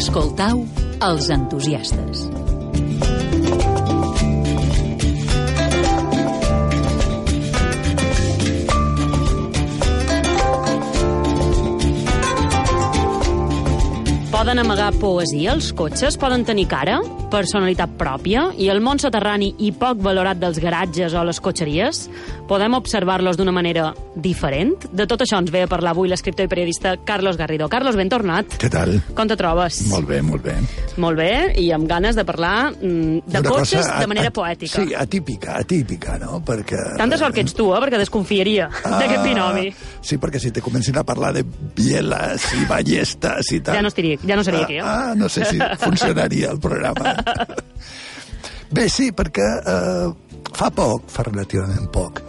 Escoltau els entusiastes. Poden amagar poesia els cotxes? Poden tenir cara? Personalitat pròpia? I el món soterrani i poc valorat dels garatges o les cotxeries? Podem observar-los d'una manera diferent? De tot això ens ve a parlar avui l'escriptor i periodista Carlos Garrido. Carlos, ben tornat. Què tal? Com te trobes? Molt bé, molt bé. Molt bé, i amb ganes de parlar mm, de Una cotxes cosa de manera a- poètica. Sí, atípica, atípica, no? Perquè... Tanta sort que ets tu, eh? Perquè desconfiaria d'aquest binomi. Sí, perquè si te comencin a parlar de bieles i ballestes i tal... Ja no estaria- ja no seria aquí, eh? Ah, no sé si funcionaria el programa. Bé, sí, perquè eh, fa poc, fa relativament poc,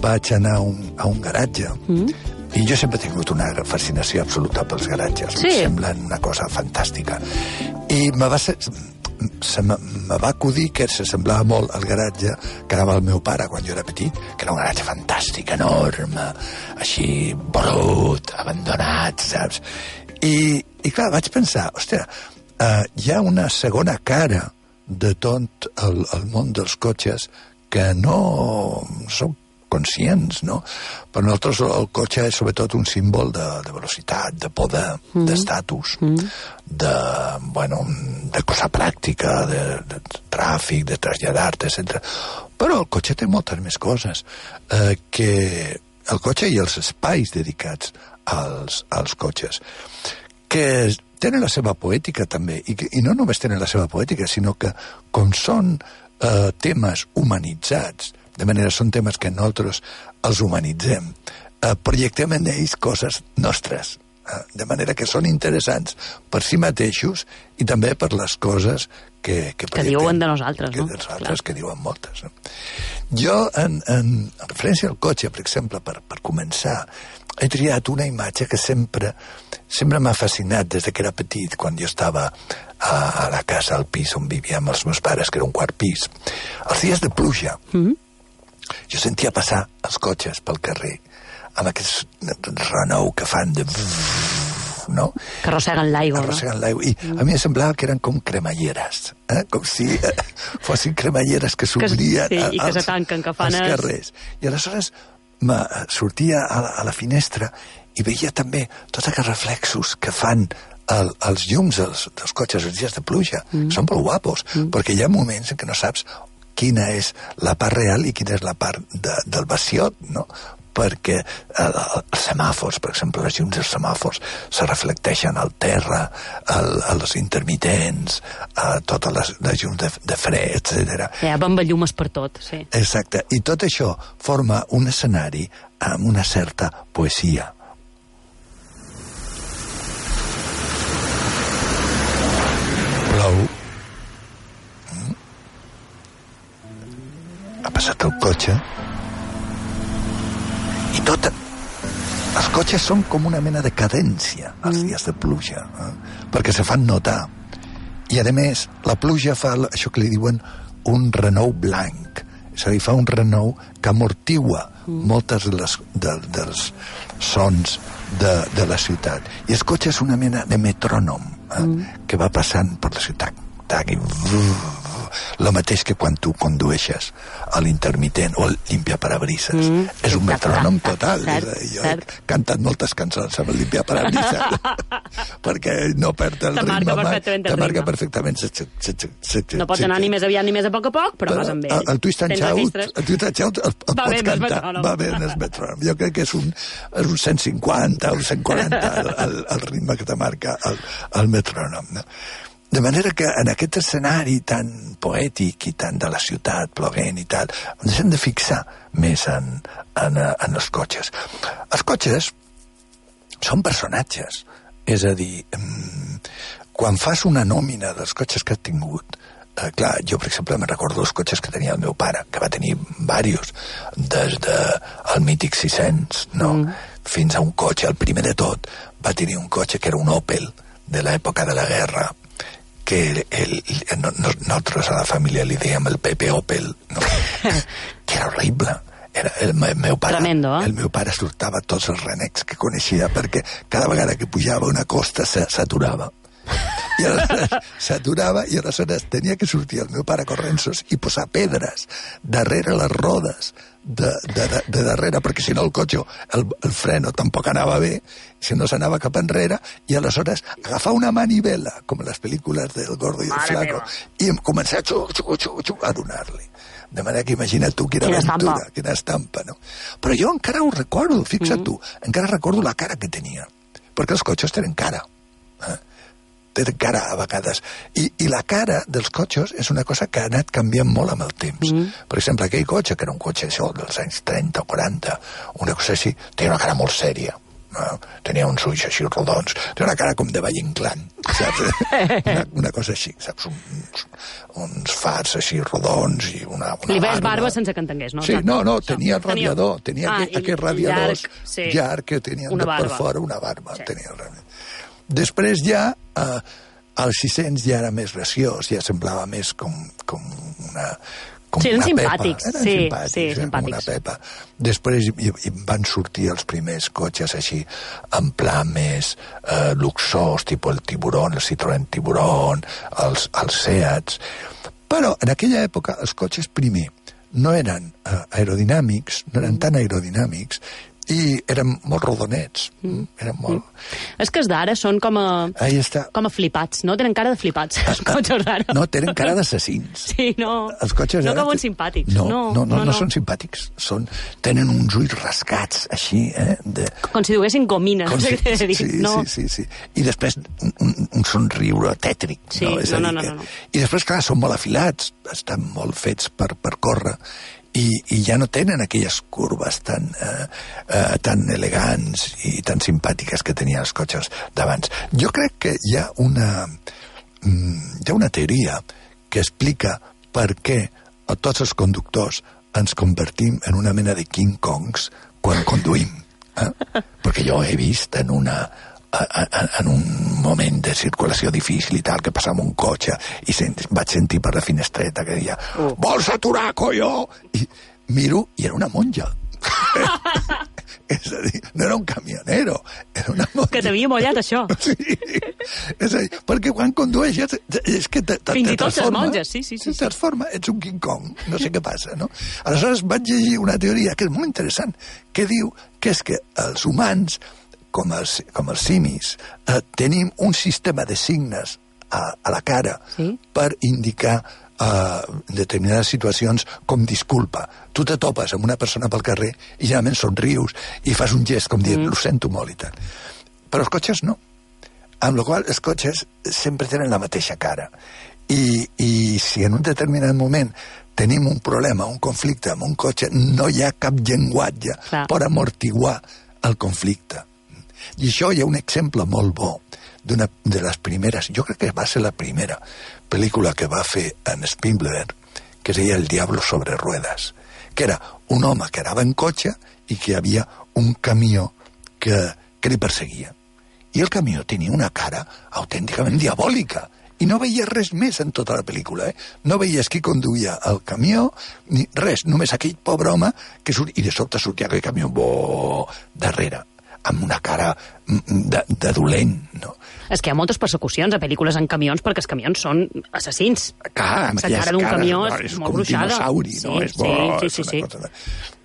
vaig anar a un, a un garatge mm. i jo sempre he tingut una fascinació absoluta pels garatges. Sí. Em semblen una cosa fantàstica. I me va ser, se me, me va acudir que se semblava molt al garatge que anava el meu pare quan jo era petit, que era un garatge fantàstic, enorme, així brut, abandonat, saps? I, i clar, vaig pensar, hòstia, uh, hi ha una segona cara de tot el, el món dels cotxes que no som conscients, no? Per nosaltres el cotxe és sobretot un símbol de, de velocitat, de poder, mm. d'estatus, mm. de, bueno, de cosa pràctica, de, de tràfic, de traslladar-te, etc. Però el cotxe té moltes més coses eh, que el cotxe i els espais dedicats als, als cotxes que tenen la seva poètica també, i, que, i no només tenen la seva poètica, sinó que com són eh, temes humanitzats, de manera són temes que nosaltres els humanitzem, eh, projectem en ells coses nostres, eh, de manera que són interessants per si mateixos i també per les coses que, que, projectem, diuen de nosaltres, que no? de nosaltres, que diuen moltes. No? Jo, en, en, en referència al cotxe, per exemple, per, per començar, he triat una imatge que sempre sempre m'ha fascinat des de que era petit, quan jo estava a, a la casa, al pis on vivia amb els meus pares, que era un quart pis. Els dies de pluja, mm -hmm. jo sentia passar els cotxes pel carrer amb aquest renou que fan de... No? Que arrosseguen l'aigua, no? Arrosseguen l'aigua. I a mi em semblava que eren com cremalleres, eh? com si eh, fossin cremalleres que s'obrien sí, i que se tanquen, que fan es- carrers. I aleshores sortia a la, a la finestra i veia també tots aquests reflexos que fan el, els llums dels, dels cotxes els dies de pluja. Mm. Són molt guapos, mm. perquè hi ha moments en què no saps quina és la part real i quina és la part de, del baciot, no? Perquè el, els semàfors, per exemple, les llums dels semàfors se reflecteixen al terra, al, als intermitents, a totes les, les llums de, de fre, etc. Ja, bamballumes per tot, sí. Exacte, i tot això forma un escenari amb una certa poesia. Plou. Mm. Ha passat el cotxe. Tot... Els cotxes són com una mena de cadència als dies de pluja, eh? perquè se fan notar. I, a més, la pluja fa això que li diuen un renou blanc. És a dir, fa un renou que amortigua mm. moltes de les, de, dels sons de, de la ciutat. I el cotxe és una mena de metrònom eh, mm. que va passant per la ciutat. Tac, i el mateix que quan tu condueixes a l'intermitent o al limpiaparabrises. Mm. És un metrònom total. cert, és dir, jo cert. he cantat moltes cançons amb el limpiaparabrises perquè no perd el Te ritme. marca mai. perfectament Te marca ritme. perfectament. Se, se, No pots anar ni més aviat ni més a poc a poc, però vas amb ell. el, el twist and shout, el twist and shout el, el Va pots cantar, va bé en el metrònom. Jo crec que és un, és un 150 o un 140 el, el, el ritme que te marca el, el metrònom. No? De manera que en aquest escenari tan poètic i tan de la ciutat, plovent i tal, ens hem de fixar més en, en, eh, en els cotxes. Els cotxes són personatges. És a dir, mm, quan fas una nòmina dels cotxes que has tingut, eh, clar, jo, per exemple, me recordo els cotxes que tenia el meu pare, que va tenir varios, des de el mític 600, no? Mm. fins a un cotxe, el primer de tot, va tenir un cotxe que era un Opel, de l'època de la guerra, que el, el, no, no, nosaltres a la família li dèiem el Pepe Opel, no? que era horrible. Era el, me- meu pare, Tremendo, eh? el meu pare sortava tots els renecs que coneixia perquè cada vegada que pujava una costa s'aturava I aleshores s'aturava i aleshores tenia que sortir el meu pare corrensos i posar pedres darrere les rodes de, de, de, de darrere, perquè si no el cotxe, el, el freno tampoc anava bé, si no s'anava cap enrere, i aleshores agafar una manivela, com en les pel·lícules del Gordo i el Flaco, i començar a, xuc, xuc, xuc, xuc, a donar-li. De manera que imagina't tu quina, Quina aventura, estampa. quina estampa, no? Però jo encara ho recordo, fixa't Mm. tu, encara recordo la cara que tenia, perquè els cotxes tenen cara. Eh? Tenen cara a vegades. I, I la cara dels cotxes és una cosa que ha anat canviant molt amb el temps. Mm. Per exemple, aquell cotxe, que era un cotxe això, dels anys 30 o 40, una cosa així, tenia una cara molt sèria. No? Tenia uns ulls així rodons, tenia una cara com de Valle Inclán, saps? una, una cosa així, saps? Uns, uns fars així rodons i una, una Li ves barba sense que entengués, no? Sí, no, no, tenia el radiador, tenia Ah, aquell, i- aquell radiador llarg, sí. llarg que tenia per barba. fora una barba. Sí. Tenia el radiador. Després ja, eh, el 600 ja era més graciós, ja semblava més com, com una com Sí, eren una simpàtics, pepa. Eren sí, simpàtics, sí, eren com una simpàtics. pepa. Després hi, hi van sortir els primers cotxes així, en pla més eh, luxós, tipus el Tiburón, el Citroën Tiburón, els, els Seats... Però en aquella època els cotxes primer no eren eh, aerodinàmics, no eren tan aerodinàmics, i eren molt rodonets. Mm. Eren molt... És que els d'ara són com a, Ahí està. com a flipats, no? Tenen cara de flipats, els cotxes d'ara. No, tenen cara d'assassins. Sí, no. Els cotxes no d'ara són te- simpàtics. No, No, no, no, no, no són simpàtics. Són, tenen uns ulls rascats, així, eh? De, Com si duguessin gomina, no com si- dir. sí, no. sí, sí, sí. I després un, un, somriure tètric. Sí, no? És no, no, que- no, no. I després, clar, són molt afilats, estan molt fets per, per córrer, i, i ja no tenen aquelles curves tan, eh, eh, tan elegants i tan simpàtiques que tenien els cotxes d'abans. Jo crec que hi ha una, mm, hi ha una teoria que explica per què a tots els conductors ens convertim en una mena de King Kongs quan conduïm. Eh? Perquè jo he vist en una en un moment de circulació difícil i tal, que passava un cotxe i sent, vaig sentir per la finestreta que deia vols aturar, colló? I miro i era una monja. és a dir, no era un camionero, era una monja. Que t'havia mullat, això. Sí. És a dir, perquè quan condueixes és que te, te, Fins te i tot les transforma, monges, sí, sí, sí, te transforma, ets un King Kong, no sé què passa, no? Aleshores vaig llegir una teoria que és molt interessant, que diu que és que els humans, com els, com els simis, eh, tenim un sistema de signes a, a la cara Sí. per indicar uh, determinades situacions com disculpa. Tu te topes amb una persona pel carrer i generalment somrius i fas un gest com dient, mm. ho sento molt i tal. Però els cotxes no. Amb la qual els cotxes sempre tenen la mateixa cara. I, I si en un determinat moment tenim un problema, un conflicte amb un cotxe, no hi ha cap llenguatge Clar. per amortiguar el conflicte. I això hi ha un exemple molt bo d'una de les primeres, jo crec que va ser la primera pel·lícula que va fer en Spielberg, que es deia El diablo sobre ruedas, que era un home que anava en cotxe i que havia un camió que, que li perseguia. I el camió tenia una cara autènticament diabòlica i no veia res més en tota la pel·lícula, eh? No veies qui conduïa el camió, ni res, només aquell pobre home que surt, i de sobte sortia aquell camió bo, darrere, amb una cara mm, de, de dolent, no? És que hi ha moltes persecucions a pel·lícules en camions perquè els camions són assassins. Clar, amb aquelles cara d'un camió no, és és molt gruixada. dinosauri, no? Sí, és bo, sí, és sí, una sí. de...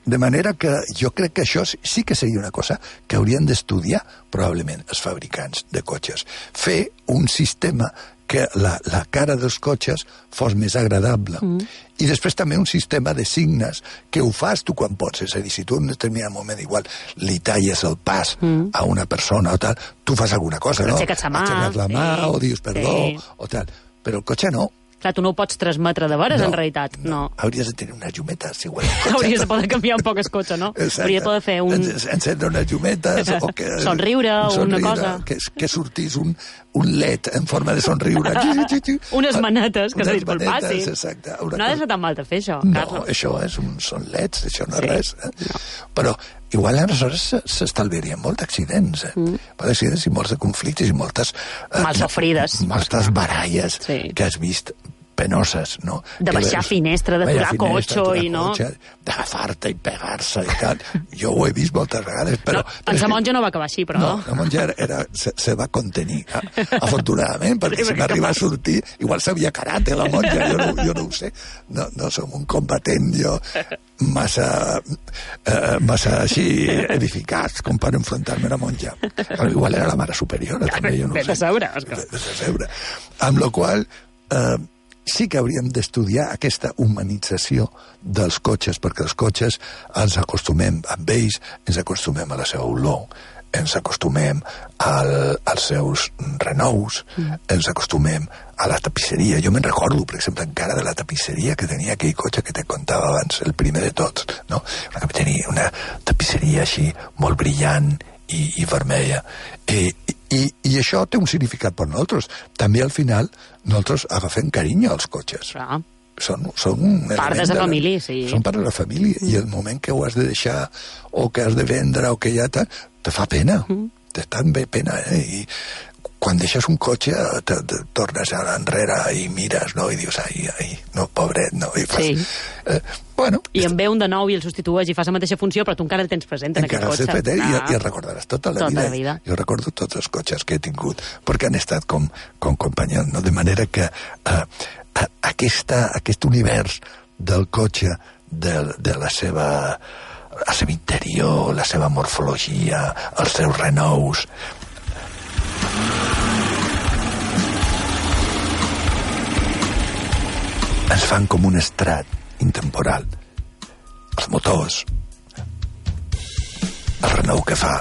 De manera que jo crec que això sí que seria una cosa que haurien d'estudiar probablement els fabricants de cotxes. Fer un sistema que la, la cara dels cotxes fos més agradable. Mm. I després també un sistema de signes que ho fas tu quan pots. És a dir, si tu en un determinat moment igual li talles el pas mm. a una persona o tal, tu fas alguna cosa, no? Aixeques la mà, Aixeques la mà sí, o dius perdó sí. o tal. Però el cotxe no. Clar, tu no ho pots transmetre de veres, en realitat. No. Hauries de tenir unes llumetes, igual. Hauries de poder canviar un poc el cotxe, no? Exacte. Hauries de poder fer un... En- Encendre unes llumetes o que... Somriure o un una cosa. Que, que sortís un, un led en forma de somriure. Unes manetes que se Unes disculpassin. manetes, Exacte. Una No ha de ser tan mal de fer, això, No, Carles. això és un, són leds, això no és Sí. res. Eh? Però igual aleshores se- s'estalviarien molts accidents, eh? Mm. Molts accidents i molts de conflictes i moltes... Eh, Malsofrides. Moltes baralles Sí. que has vist penoses, no? De baixar les- finestra, de baixar aturar finestra, cotxe i no- cotxe, D'agafar-te i pegar-se i tal. Jo ho he vist moltes vegades, però... no, en és sa que- monja no va acabar així, però... no, la monja era, era, se, se va contenir, afortunadament, perquè Sí, si m'arriba a sortir, igual sabia karate la monja, jo no, jo no ho sé. No, no som un combatent, jo, massa, eh, massa així edificats com per enfrontar-me a la monja. Però igual era la mare superiora, també, jo no ho sé. Òscar. Vés a saber. Amb la qual eh, sí que hauríem d'estudiar aquesta humanització dels cotxes, perquè els cotxes ens acostumem amb ells, ens acostumem a la seva olor, ens acostumem al, als seus renous, mm. ens acostumem a la tapisseria. Jo me'n recordo, per exemple, encara de la tapisseria que tenia aquell cotxe que te contava abans, el primer de tots, no? Una, que tenia una tapisseria així molt brillant i, i vermella. I, i, I això té un significat per nosaltres. També al final nosaltres agafem carinyo als cotxes. Clar. Són, són Part de la família, sí. Són part de la família. I el moment que ho has de deixar o que has de vendre o que ja te, te fa pena. Mm. Te tan bé pena, eh? I quan deixes un cotxe te, te tornes a l'enrere i mires, no? I dius, ai, ai, no, pobret, no? I fas, Sí. eh, bueno, I en ve un de nou i el substitueix i fa la mateixa funció, però tu encara el tens present en encara aquest cotxe. fet, eh? I, Ah. i el recordaràs tota la Tota vida. la vida. Jo recordo tots els cotxes que he tingut, perquè han estat com, com companys, no? De manera que eh, aquesta, aquest univers del cotxe, de, de la seva la seva interior, la seva morfologia, els seus renous, ens fan com un estrat intemporal. Els motors, el renou que fa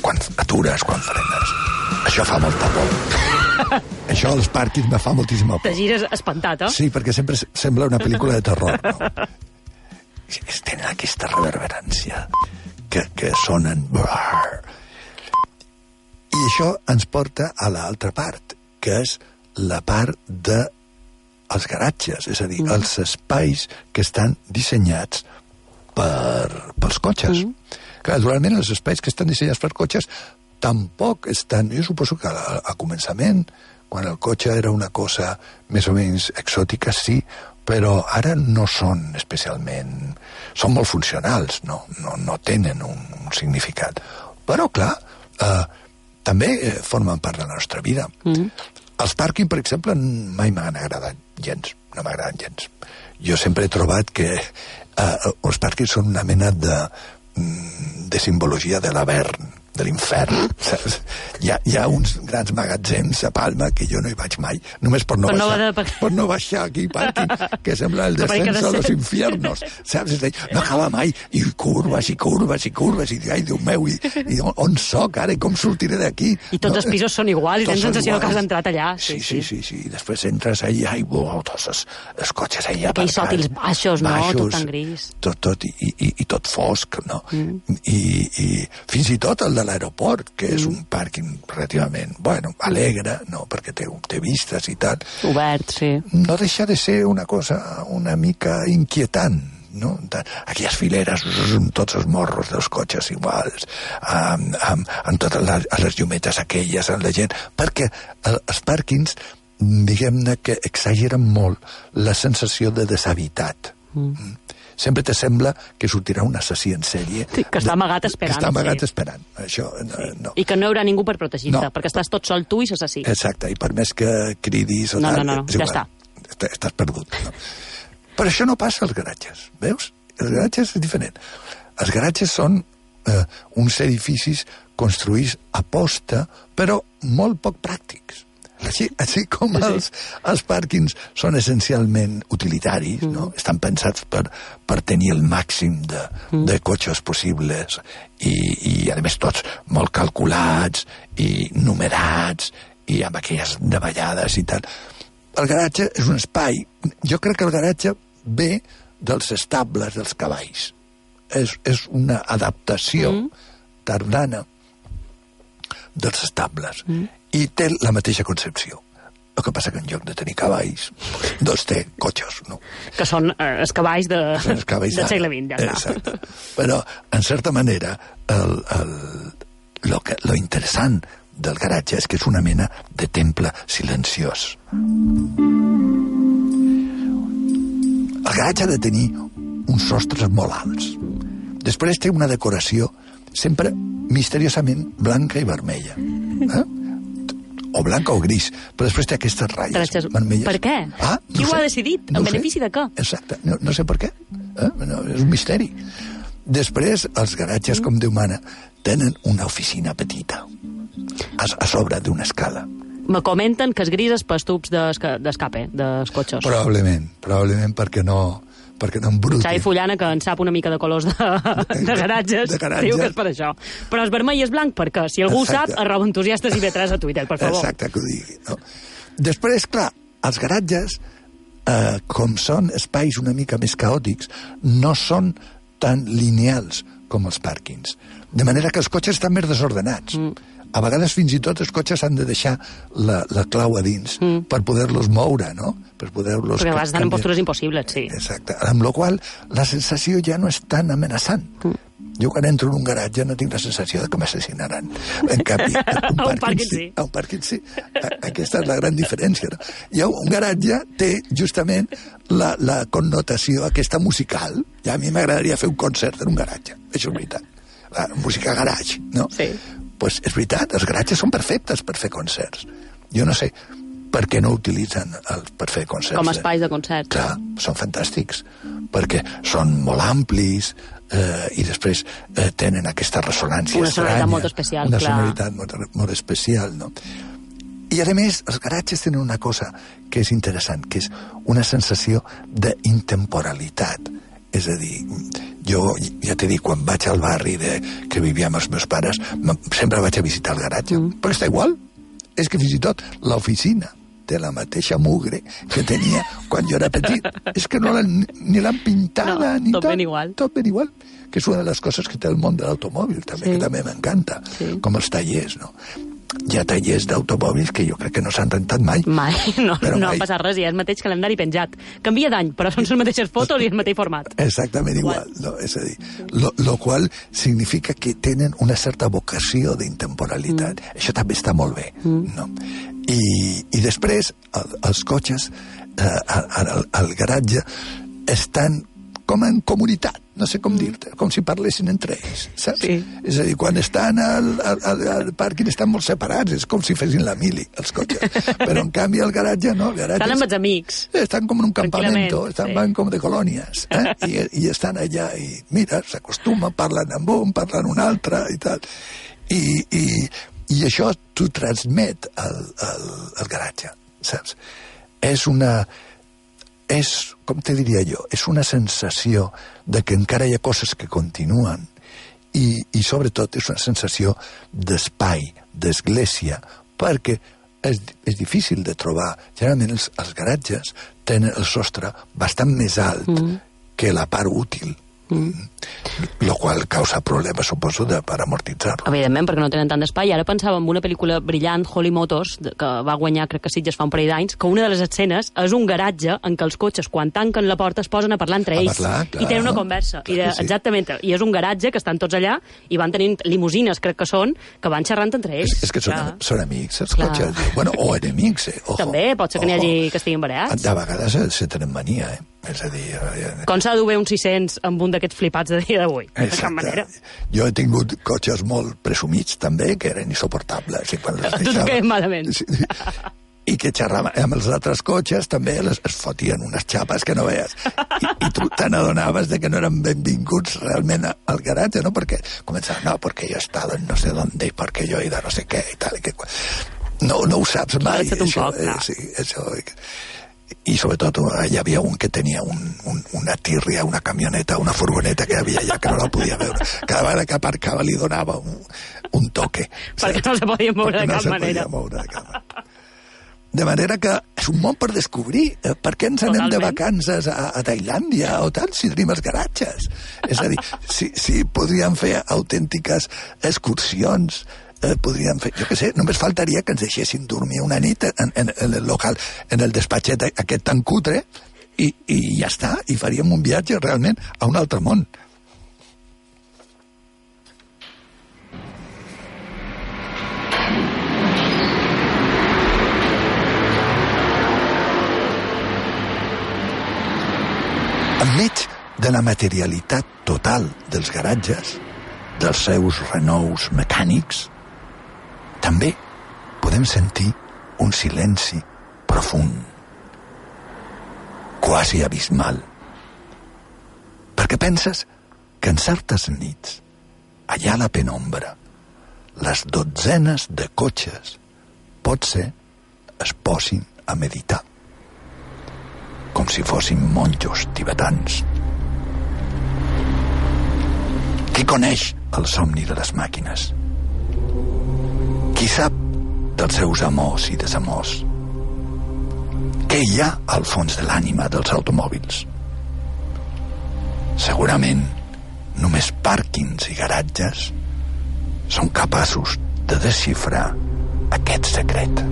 quan atures, quan frenes. Això fa molta por. Això als pàrquings me fa moltíssima Te por. gires espantat, eh? Sí, perquè sempre sembla una pel·lícula de terror, no? Es tenen aquesta reverberància que, que sonen... I això ens porta a l'altra part, que és la part de els garatges, és a dir, mm. els espais que estan dissenyats per, pels cotxes. Mm. Que, naturalment, els espais que estan dissenyats per cotxes tampoc estan... Jo suposo que al, al començament, quan el cotxe era una cosa més o menys exòtica, sí, però ara no són especialment... Són molt funcionals, no, no, no tenen un, un significat. Però, clar, eh, també eh, formen part de la nostra vida. Mm. Els pàrquing, per exemple, mai m'han agradat gens, no m'agraden gens. Jo sempre he trobat que eh, els pàrquings són una mena de, mm, de simbologia de l'avern, de l'infern. saps? Hi ha, hi ha uns grans magatzems a Palma que jo no hi vaig mai, només per no, Per no baixar, haver de- per no baixar aquí pàrquing, que sembla el descenso a los descens. infiernos, saps? És dir, no acaba mai, i curves, i curves, i curves, i ai, Déu meu, i, i on, soc ara, i com sortiré d'aquí? I tots els pisos són iguals, i tens sensació que has entrat allà. Sí, sí, sí, sí, i després entres allà i wow, tots els, els cotxes allà Aquells sòtils baixos, no? Tot tan gris. Tot, tot, i, i, i tot fosc, no? Mm. I, I fins i tot el de l'aeroport, que és un pàrquing relativament, bueno, alegre, no? Perquè té, té vistes i tal, Obert, sí. no deixa de ser una cosa una mica inquietant, no? Aquelles fileres amb tots els morros dels cotxes iguals, amb, amb, amb totes les, les llumetes aquelles, amb la gent, perquè el, els pàrquings, diguem-ne que exageren molt la sensació de deshabitat. Mm. Sempre te sembla que sortirà un assassí en sèrie. Sí, que està amagat esperant, Que està amagat sí. esperant. Això, no, no. I que no hi haurà ningú per protegir-te, No. perquè estàs tot sol tu i l'assassí. Exacte, i per més que cridis o No, tal, no, no, no, ja està. Estàs, estàs perdut. No? Però això no passa als garatges, veus? Els garatges és diferent. Els garatges són eh, uns edificis construïts a posta, però molt poc pràctics. Així, així com els, els pàrquings són essencialment utilitaris, mm. no? estan pensats per, per tenir el màxim de, mm. de cotxes possibles i, i, a més, tots molt calculats i numerats i amb aquelles davallades i tal. El garatge és un espai... Jo crec que el garatge ve dels estables dels cavalls. És, és una adaptació mm. tardana dels estables mm. I té la mateixa concepció. El que passa que en lloc de tenir cavalls, doncs té cotxes, no? Que són eh, els cavalls de, els cavalls del d'ara. segle XX, ja està. Exacte. Però, en certa manera, el, el, lo, que, lo interessant del garatge és que és una mena de temple silenciós. garatge ha de tenir uns sostres molt alts. Després té una decoració sempre misteriosament blanca i vermella. Eh? O blanca o gris, però després té aquestes ratlles Traches... vermelles. Per què? Ah, Qui ho ha decidit? No en sé. benefici de què? Exacte, no, no sé per què. Eh? No, és un misteri. Després, els garatges, com Déu mana, tenen una oficina petita a, a sobre d'una escala. Me comenten que és grises pels tubs d'esca- d'escape dels cotxes. Probablement, probablement perquè no, perquè no embruti. Xavi Fullana, que en sap una mica de colors de, de garatges, De diu que és per això. Però és vermell i és blanc perquè, si algú Exacte. sap, arroba entusiastes i B3 a Twitter, per favor. Exacte, que ho digui. No? Després, clar, els garatges, eh, com són espais una mica més caòtics, no són tan lineals com els pàrquings. De manera que els cotxes estan més desordenats. Mm. A vegades, fins i tot, els cotxes han de deixar la, la clau a dins mm. per poder-los moure, no? Per poder-los... Perquè a vegades estan en postures impossibles, sí. Exacte. Amb la qual la sensació ja no és tan amenaçant. Mm. Jo quan entro en un garatge no tinc la sensació de que m'assassinaran. En canvi, a un, un pàrquing, sí. sí. A un pàrquing sí. A- Aquesta és la gran diferència. No? I un garatge té justament la, la connotació aquesta musical. Ja a mi m'agradaria fer un concert en un garatge. Això és veritat. La música garage, no? Sí. Pues és veritat, els garatges són perfectes per fer concerts. Jo no sé per què no utilitzen els per fer concerts. Com eh? espais de concert. Clar, són fantàstics, perquè són molt amplis eh, i després eh, tenen aquesta ressonància Una sonoritat estranya, molt especial, Una clar. sonoritat molt, molt especial, no? I, a més, els garatges tenen una cosa que és interessant, que és una sensació d'intemporalitat. És a dir, jo ja t'he dit, quan vaig al barri de, que vivia amb els meus pares, sempre vaig a visitar el garatge, mm. però està igual. És que fins i tot l'oficina té la mateixa mugre que tenia quan jo era petit. És que no l'han, ni l'han pintada, No, ni tot ben igual. Tot ben igual. Que és una de les coses que té el món de l'automòbil, també, Sí. que també m'encanta. Sí. Com els tallers, no? Hi ha tallers d'automòbils que jo crec que no s'han rentat mai. Mai, no, Però no mai. ha passat res, i és el mateix calendari penjat. Canvia d'any, però són les mateixes fotos i el mateix format. Exactament igual, no? és a dir, lo, lo qual significa que tenen una certa vocació d'intemporalitat. Mm. Això també està molt bé, mm. no? I, i després, el, els cotxes eh, al, al, al garatge estan com en comunitat, no sé com dir-te, com si parlessin entre ells, saps? Sí. És a dir, quan estan al, al, al, pàrquing estan molt separats, és com si fessin la mili, els cotxes. Però, en canvi, al garatge no, el garatge... Estan amb els amics. están como en un campamento, Tranquilament, están, sí. van como de colonias, ¿eh? y, y están allá y mira, s'acostumen, parlen amb un, parlen un altre i tal. I, i, i això t'ho transmet al, al, al garatge, saps? És una... És, com te diria jo, és una sensació de que encara hi ha coses que continuen i, i sobretot és una sensació d'espai, d'església, perquè és, és difícil de trobar. Generalment els, els garatges tenen el sostre bastant més alt mm. que la part útil. Lo qual causa problemes, suposo, de, per amortitzar-lo. Evidentment, perquè no tenen tant d'espai. Ara pensava en una pel·lícula brillant, Holly Motors, que va guanyar, crec que Sitges fa un parell d'anys, que una de les escenes és un garatge en què els cotxes, quan tanquen la porta, es posen a parlar entre A ells. parlar, clar. I tenen una conversa. I de, sí. Exactament. I és un garatge que estan tots allà i van tenint limusines, crec que són, que van xerrant entre ells. És, és que són, Clar. són amics, els Clar. cotxes. Bueno, o enemics, eh? Ojo, També, pot ser que n'hi hagi que estiguin barallats. De vegades se, se tenen mania, eh? És a dir... eh, Com s'ha de dur bé un 600 amb un d'aquests flipats de dia d'avui? De cap manera. Jo he tingut cotxes molt presumits, també, que eren insuportables. I quan les tu deixava- te quedes malament. Sí. I que xerraven amb els altres cotxes també les, es fotien unes xapes que no veies. I, i tu te n'adonaves de que no eren benvinguts realment al garatge, no? Perquè començaven, no, perquè jo he estado en no sé dónde, i perquè jo he de no sé què, i tal, i que... No, no ho saps mai. Això, poc, eh, sí, això... I sobretot eh, hi havia un que tenia un, un, una tírria, una camioneta, una furgoneta que havia allà que no la podia veure. Cada vegada que aparcava li donava un, un toque. Perquè no se podia moure de Perquè no cap se manera. Moure de cap manera. De manera que és un món per descobrir. Eh, Per què ens anem de vacances a, a Tailàndia o tal si tenim els garatges? És a dir, si, si podríem fer autèntiques excursions, eh, podríem fer, jo què sé, només faltaria que ens deixessin dormir una nit en, en, en el local, en el despatxet aquest tan cutre, i, i ja està, i faríem un viatge realment a un altre món. de la materialitat total dels garatges, dels seus renous mecànics, també podem sentir un silenci profund, quasi abismal. Perquè penses que en certes nits, allà a la penombra, les dotzenes de cotxes potser es posin a meditar com si fossin monjos tibetans. Qui coneix el somni de les màquines? Sap dels seus amors i desamors? Què hi ha al fons de l'ànima dels automòbils? Segurament només pàrquings i garatges són capaços de desxifrar aquest secret.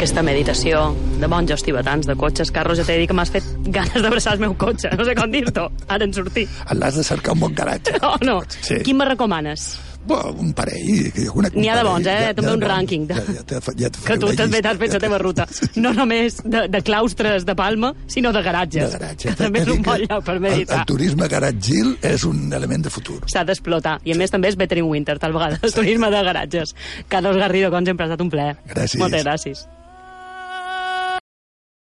Aquesta meditació de monjos tibetans, de cotxes, Carlos, ja t'he dit que m'has fet ganes d'abraçar el meu cotxe. No sé com dir-t'ho, ara en sortir. L'has de cercar un bon garatge. No, no. Sí. Quin me recomanes? Bueno, un parell. que jo conec un N'hi ha de bons, eh? Ja- També ja un rànquing. De... Ja, ja, ja que tu també t'has fet ja la teva te- ruta. No només de, de claustres de Palma, sinó de garatges. De garatge. Que també és un bon lloc per El, meditar. el turisme garatgil és un element de futur. S'ha d'explotar. I a més també és better in winter, tal vegada. El turisme de garatges. Carlos Garrido, com sempre, ha estat un plaer. Gràcies. Moltes gràcies.